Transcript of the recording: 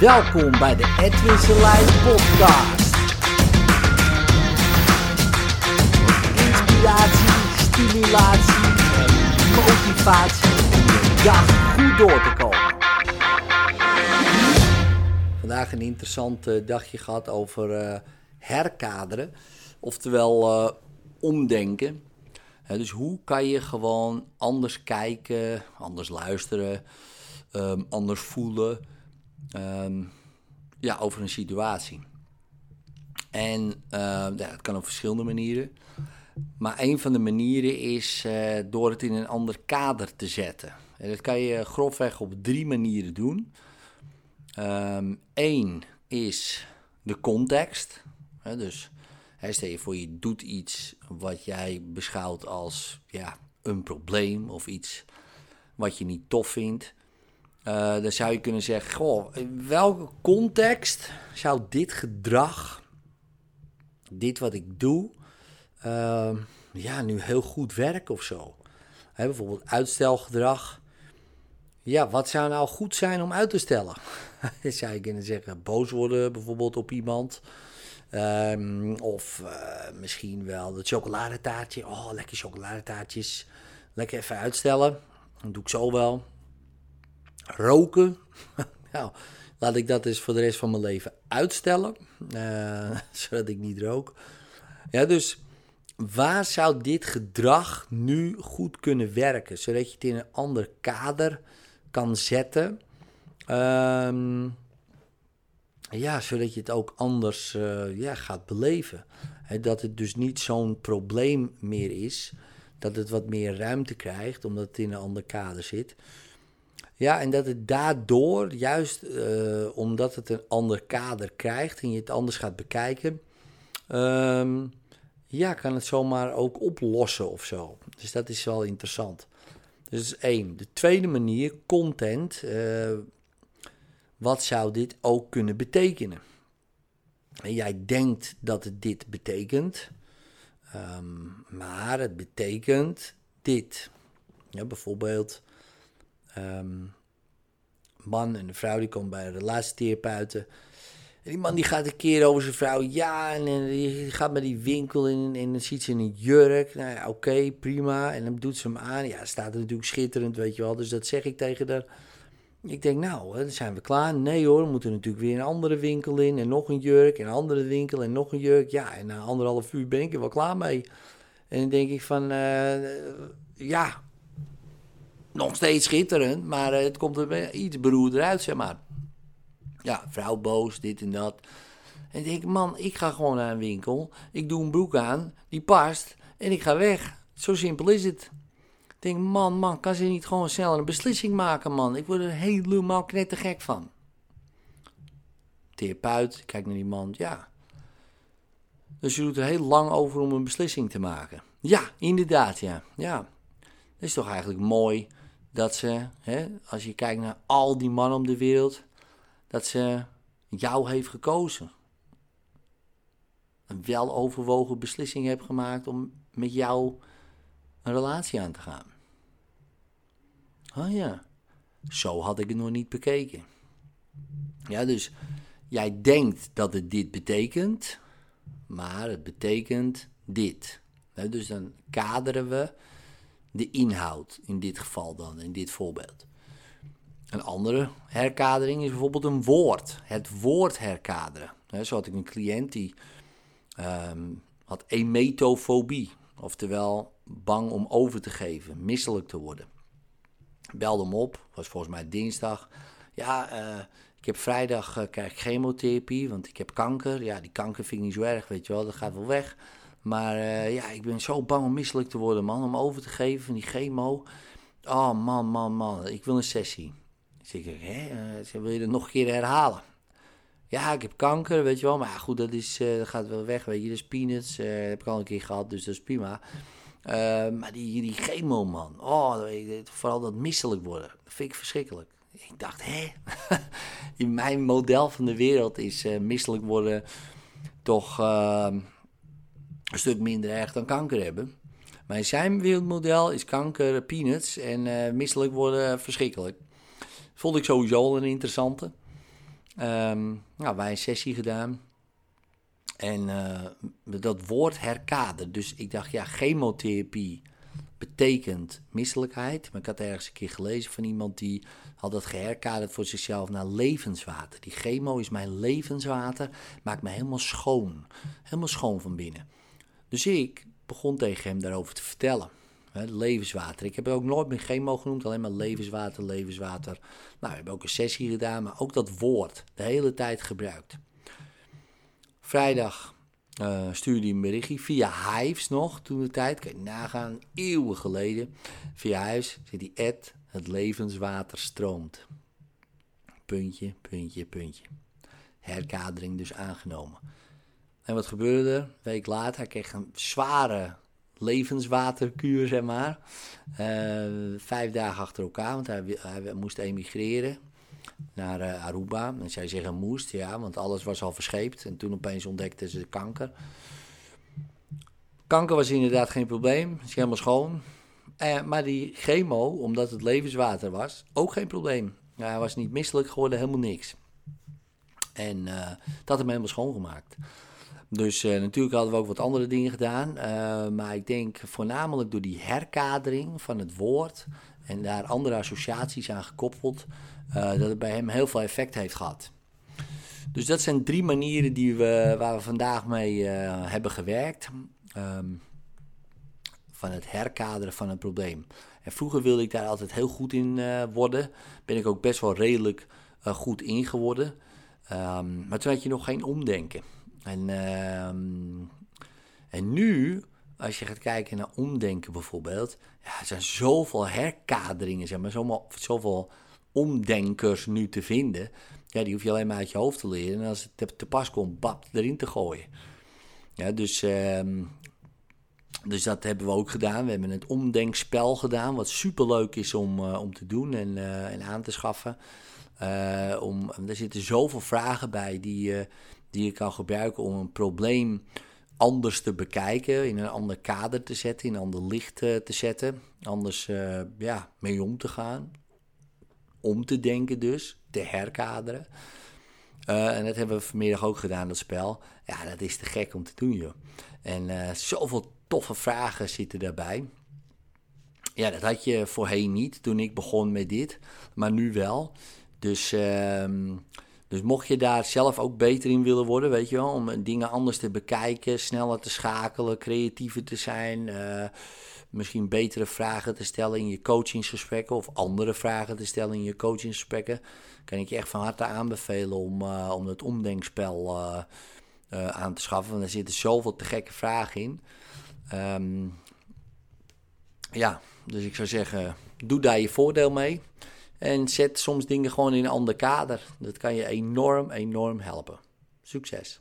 Welkom bij de Edwin Selijn podcast. Inspiratie, stimulatie en motivatie de dag goed door te komen. Vandaag een interessant eh, dagje gehad over eh, herkaderen, oftewel eh, omdenken. Dus hoe kan je gewoon anders kijken, anders luisteren, ehm, anders voelen ehm, ja, over een situatie. En eh, ja, dat kan op verschillende manieren. Maar een van de manieren is eh, door het in een ander kader te zetten. En dat kan je grofweg op drie manieren doen. Eén is de context. Dus stel je voor je doet iets wat jij beschouwt als ja, een probleem of iets wat je niet tof vindt. Eh, dan zou je kunnen zeggen, goh, in welke context zou dit gedrag, dit wat ik doe, ehm, ja, nu heel goed werken of zo? Bijvoorbeeld uitstelgedrag. Ja, wat zou nou goed zijn om uit te stellen? Dan zou je kunnen zeggen, boos worden bijvoorbeeld op iemand. Ehm, of eh, misschien wel het chocoladetaartje. Oh, lekker chocoladetaartjes. Lekker even uitstellen. Dat doe ik zo wel. Roken. nou, laat ik dat dus voor de rest van mijn leven uitstellen. eh, zodat ik niet rook. Ja, dus waar zou dit gedrag nu goed kunnen werken? Zodat je het in een ander kader kan zetten. Ehm, ja, zodat je het ook anders eh, ja, gaat beleven. Dat het dus niet zo'n probleem meer is. Dat het wat meer ruimte krijgt, omdat het in een ander kader zit. Ja, en dat het daardoor, juist eh, omdat het een ander kader krijgt en je het anders gaat bekijken, ehm, ja, kan het zomaar ook oplossen of zo. Dus dat is wel interessant. Dus één. De tweede manier, content. eh, wat zou dit ook kunnen betekenen? En jij denkt dat het dit betekent, ehm, maar het betekent dit. Ja, bijvoorbeeld, ehm, man en een vrouw die komen bij een relatietherapeuten. En die man die gaat een keer over zijn vrouw, ja, en, die gaat met die winkel in en dan ziet ze in een jurk. Nou ja, oké, prima. En dan doet ze hem aan. Ja, staat er natuurlijk schitterend, weet je wel. Dus dat zeg ik tegen haar. Ik denk, nou, dan zijn we klaar. Nee hoor, we moeten natuurlijk weer een andere winkel in. En nog een jurk, en een andere winkel, en nog een jurk. Ja, en na anderhalf uur ben ik er wel klaar mee. En dan denk ik van, eh, ja, nog steeds schitterend. Maar eh, het komt er iets beroerder uit, zeg maar. Ja, vrouw boos, dit en dat. En ik denk, man, ik ga gewoon naar een winkel. Ik doe een broek aan, die past. En ik ga weg. Zo simpel is het. Ik denk, man, man, kan ze niet gewoon snel een beslissing maken, man? Ik word er helemaal knettergek van. Therapeut, kijk naar die man, ja. Dus je doet er heel lang over om een beslissing te maken. Ja, inderdaad, ja. Ja, dat is toch eigenlijk mooi dat ze, hè, als je kijkt naar al die mannen om de wereld, dat ze jou heeft gekozen. Een weloverwogen beslissing hebt gemaakt om met jou een relatie aan te gaan. Oh ja, zo had ik het nog niet bekeken. Ja, dus jij denkt dat het dit betekent, maar het betekent dit. Hè, Dus dan kaderen we de inhoud, in dit geval dan, in dit voorbeeld. Een andere herkadering is bijvoorbeeld een woord. Het woord herkaderen. Zo had ik een cliënt die ehm, had emetofobie. Oftewel bang om over te geven, misselijk te worden. Belde hem op, was volgens mij dinsdag. Ja, eh, ik heb vrijdag ik chemotherapie, want ik heb kanker. Ja, die kanker vind ik niet zo erg, weet je wel, dat gaat wel weg. Maar eh, ja, ik ben zo bang om misselijk te worden, man, om over te geven van die chemo. Oh, man, man, man, ik wil een sessie. Dus ik hè, eh, wil je het nog een keer herhalen? Ja, ik heb kanker, weet je wel. Maar ja, goed, dat, is, eh, dat gaat wel weg, weet je. Dat is peanuts. dat heb ik al een keer gehad, dus dat is prima. Maar die, die chemo, man. Oh, dat vooral dat misselijk worden. Dat vind ik verschrikkelijk. Ik dacht, hè? In mijn model van de wereld is misselijk worden toch eh, een stuk minder erg dan kanker hebben. Maar zijn wereldmodel is kanker peanuts en eh, misselijk worden verschrikkelijk. Vond ik sowieso al een interessante. Ehm, nou, wij een sessie gedaan. En uh, dat woord herkader. Dus ik dacht, ja, chemotherapie betekent misselijkheid. Maar ik had ergens een keer gelezen van iemand die had dat geherkaderd voor zichzelf naar levenswater. Die chemo is mijn levenswater, maakt me helemaal schoon. Helemaal schoon van binnen. Dus ik begon tegen hem daarover te vertellen. levenswater. Ik heb ook nooit meer chemo genoemd, alleen maar levenswater, levenswater. Nou, we hebben ook een sessie gedaan, maar ook dat woord de hele tijd gebruikt. Vrijdag uh, stuurde hij een berichtje via Hives nog, toen de tijd. Kan je nagaan, eeuwen geleden. Via Hives zit hij, Ed, het levenswater stroomt. Puntje, puntje, puntje. Herkadering dus aangenomen. En wat gebeurde er? Een week later, hij kreeg een zware levenswaterkuur, zeg maar. Uh, vijf dagen achter elkaar, want hij, hij moest emigreren naar uh, Aruba. En zij zeggen moest, ja, want alles was al verscheept. En toen opeens ontdekten ze kanker. Kanker was inderdaad geen probleem, is helemaal schoon. Eh, maar die chemo, omdat het levenswater was, ook geen probleem. hij was niet misselijk geworden, helemaal niks. En dat had hem helemaal schoongemaakt. Dus uh, natuurlijk hadden we ook wat andere dingen gedaan. Uh, maar ik denk voornamelijk door die herkadering van het woord en daar andere associaties aan gekoppeld, uh, dat het bij hem heel veel effect heeft gehad. Dus dat zijn drie manieren die we, waar we vandaag mee hebben gewerkt. Um, van het herkaderen van een probleem. En vroeger wilde ik daar altijd heel goed in worden. Ben ik ook best wel redelijk goed in geworden. Um, maar toen had je nog geen omdenken. En, uh, en nu, als je gaat kijken naar omdenken bijvoorbeeld. Ja, er zijn zoveel herkaderingen, zeg maar. Zoveel, zoveel omdenkers nu te vinden. Ja, die hoef je alleen maar uit je hoofd te leren. En als het te pas komt, bap, erin te gooien. Ja, dus ehm, dus dat hebben we ook gedaan. We hebben het omdenkspel gedaan, wat superleuk is om, uh, om te doen en, uh, en aan te schaffen. Uh, om, er zitten zoveel vragen bij die, die je kan gebruiken om een probleem anders te bekijken, in een ander kader te zetten, in een ander licht te zetten, anders ja, mee om te gaan. Om te denken dus, te herkaderen. en dat hebben we vanmiddag ook gedaan, dat spel. Ja, dat is te gek om te doen, joh. En zoveel toffe vragen zitten daarbij. Ja, dat had je voorheen niet toen ik begon met dit, maar nu wel. Dus, uh, dus mocht je daar zelf ook beter in willen worden, weet je wel, om dingen anders te bekijken, sneller te schakelen, creatiever te zijn, uh, misschien betere vragen te stellen in je coachingsgesprekken of andere vragen te stellen in je coachingsgesprekken, kan ik je echt van harte aanbevelen om, uh, om het omdenkspel uh, aan te schaffen. Want er zitten zoveel te gekke vragen in. Um, ja, dus ik zou zeggen, doe daar je voordeel mee. En zet soms dingen gewoon in een ander kader. Dat kan je enorm, enorm helpen. Succes!